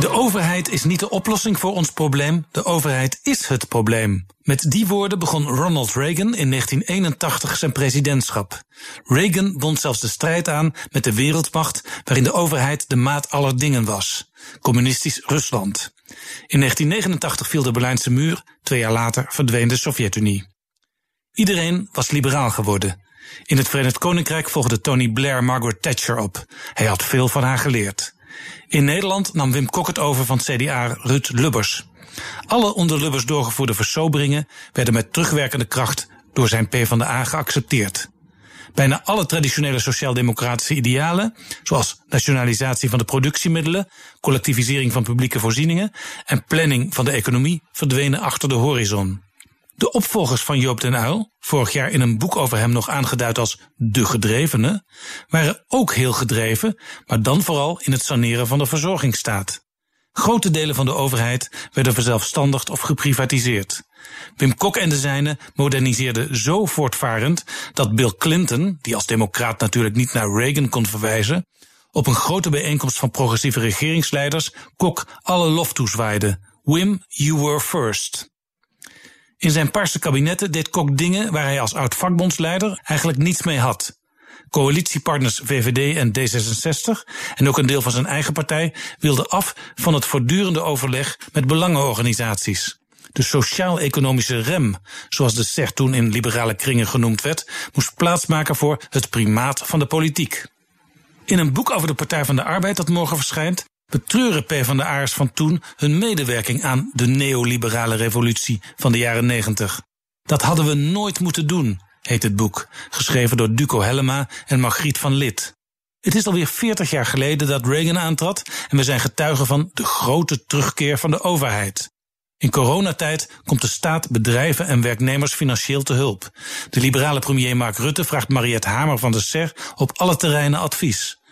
De overheid is niet de oplossing voor ons probleem, de overheid is het probleem. Met die woorden begon Ronald Reagan in 1981 zijn presidentschap. Reagan bond zelfs de strijd aan met de wereldmacht waarin de overheid de maat aller dingen was. Communistisch Rusland. In 1989 viel de Berlijnse muur, twee jaar later verdween de Sovjet-Unie. Iedereen was liberaal geworden. In het Verenigd Koninkrijk volgde Tony Blair Margaret Thatcher op. Hij had veel van haar geleerd. In Nederland nam Wim Kok het over van CDA Ruud Lubbers. Alle onder Lubbers doorgevoerde versoberingen werden met terugwerkende kracht door zijn PvdA geaccepteerd. Bijna alle traditionele sociaal-democratische idealen, zoals nationalisatie van de productiemiddelen, collectivisering van publieke voorzieningen en planning van de economie, verdwenen achter de horizon. De opvolgers van Joop den Uyl, vorig jaar in een boek over hem nog aangeduid als de gedrevene, waren ook heel gedreven, maar dan vooral in het saneren van de verzorgingsstaat. Grote delen van de overheid werden verzelfstandigd of geprivatiseerd. Wim Kok en de zijnen moderniseerden zo voortvarend dat Bill Clinton, die als democraat natuurlijk niet naar Reagan kon verwijzen, op een grote bijeenkomst van progressieve regeringsleiders Kok alle lof toezwaaide. Wim, you were first. In zijn parse kabinetten deed Kok dingen waar hij als oud vakbondsleider eigenlijk niets mee had. Coalitiepartners VVD en D66 en ook een deel van zijn eigen partij wilden af van het voortdurende overleg met belangenorganisaties. De sociaal-economische rem, zoals de SER toen in liberale kringen genoemd werd, moest plaatsmaken voor het primaat van de politiek. In een boek over de Partij van de Arbeid dat morgen verschijnt, betreuren PvdA'ers van toen hun medewerking aan de neoliberale revolutie van de jaren 90. Dat hadden we nooit moeten doen, heet het boek, geschreven door Duco Hellema en Margriet van Lid. Het is alweer 40 jaar geleden dat Reagan aantrad en we zijn getuigen van de grote terugkeer van de overheid. In coronatijd komt de staat bedrijven en werknemers financieel te hulp. De liberale premier Mark Rutte vraagt Mariette Hamer van der SER op alle terreinen advies.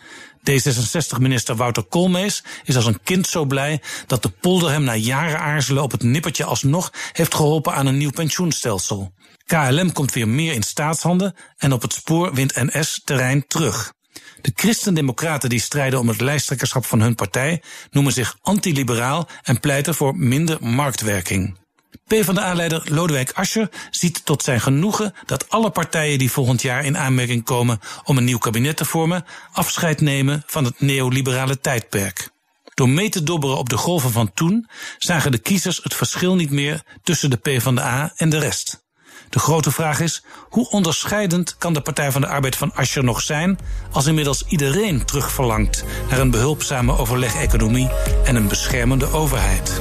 D66-minister Wouter Koolmees is als een kind zo blij dat de polder hem na jaren aarzelen op het nippertje alsnog heeft geholpen aan een nieuw pensioenstelsel. KLM komt weer meer in staatshanden en op het spoor wint NS terrein terug. De christendemocraten die strijden om het lijsttrekkerschap van hun partij noemen zich antiliberaal en pleiten voor minder marktwerking. PvdA-leider Lodewijk Asscher ziet tot zijn genoegen dat alle partijen die volgend jaar in aanmerking komen om een nieuw kabinet te vormen, afscheid nemen van het neoliberale tijdperk. Door mee te dobberen op de golven van toen, zagen de kiezers het verschil niet meer tussen de PvdA en de rest. De grote vraag is: hoe onderscheidend kan de Partij van de Arbeid van Asscher nog zijn als inmiddels iedereen terugverlangt naar een behulpzame overleg-economie en een beschermende overheid?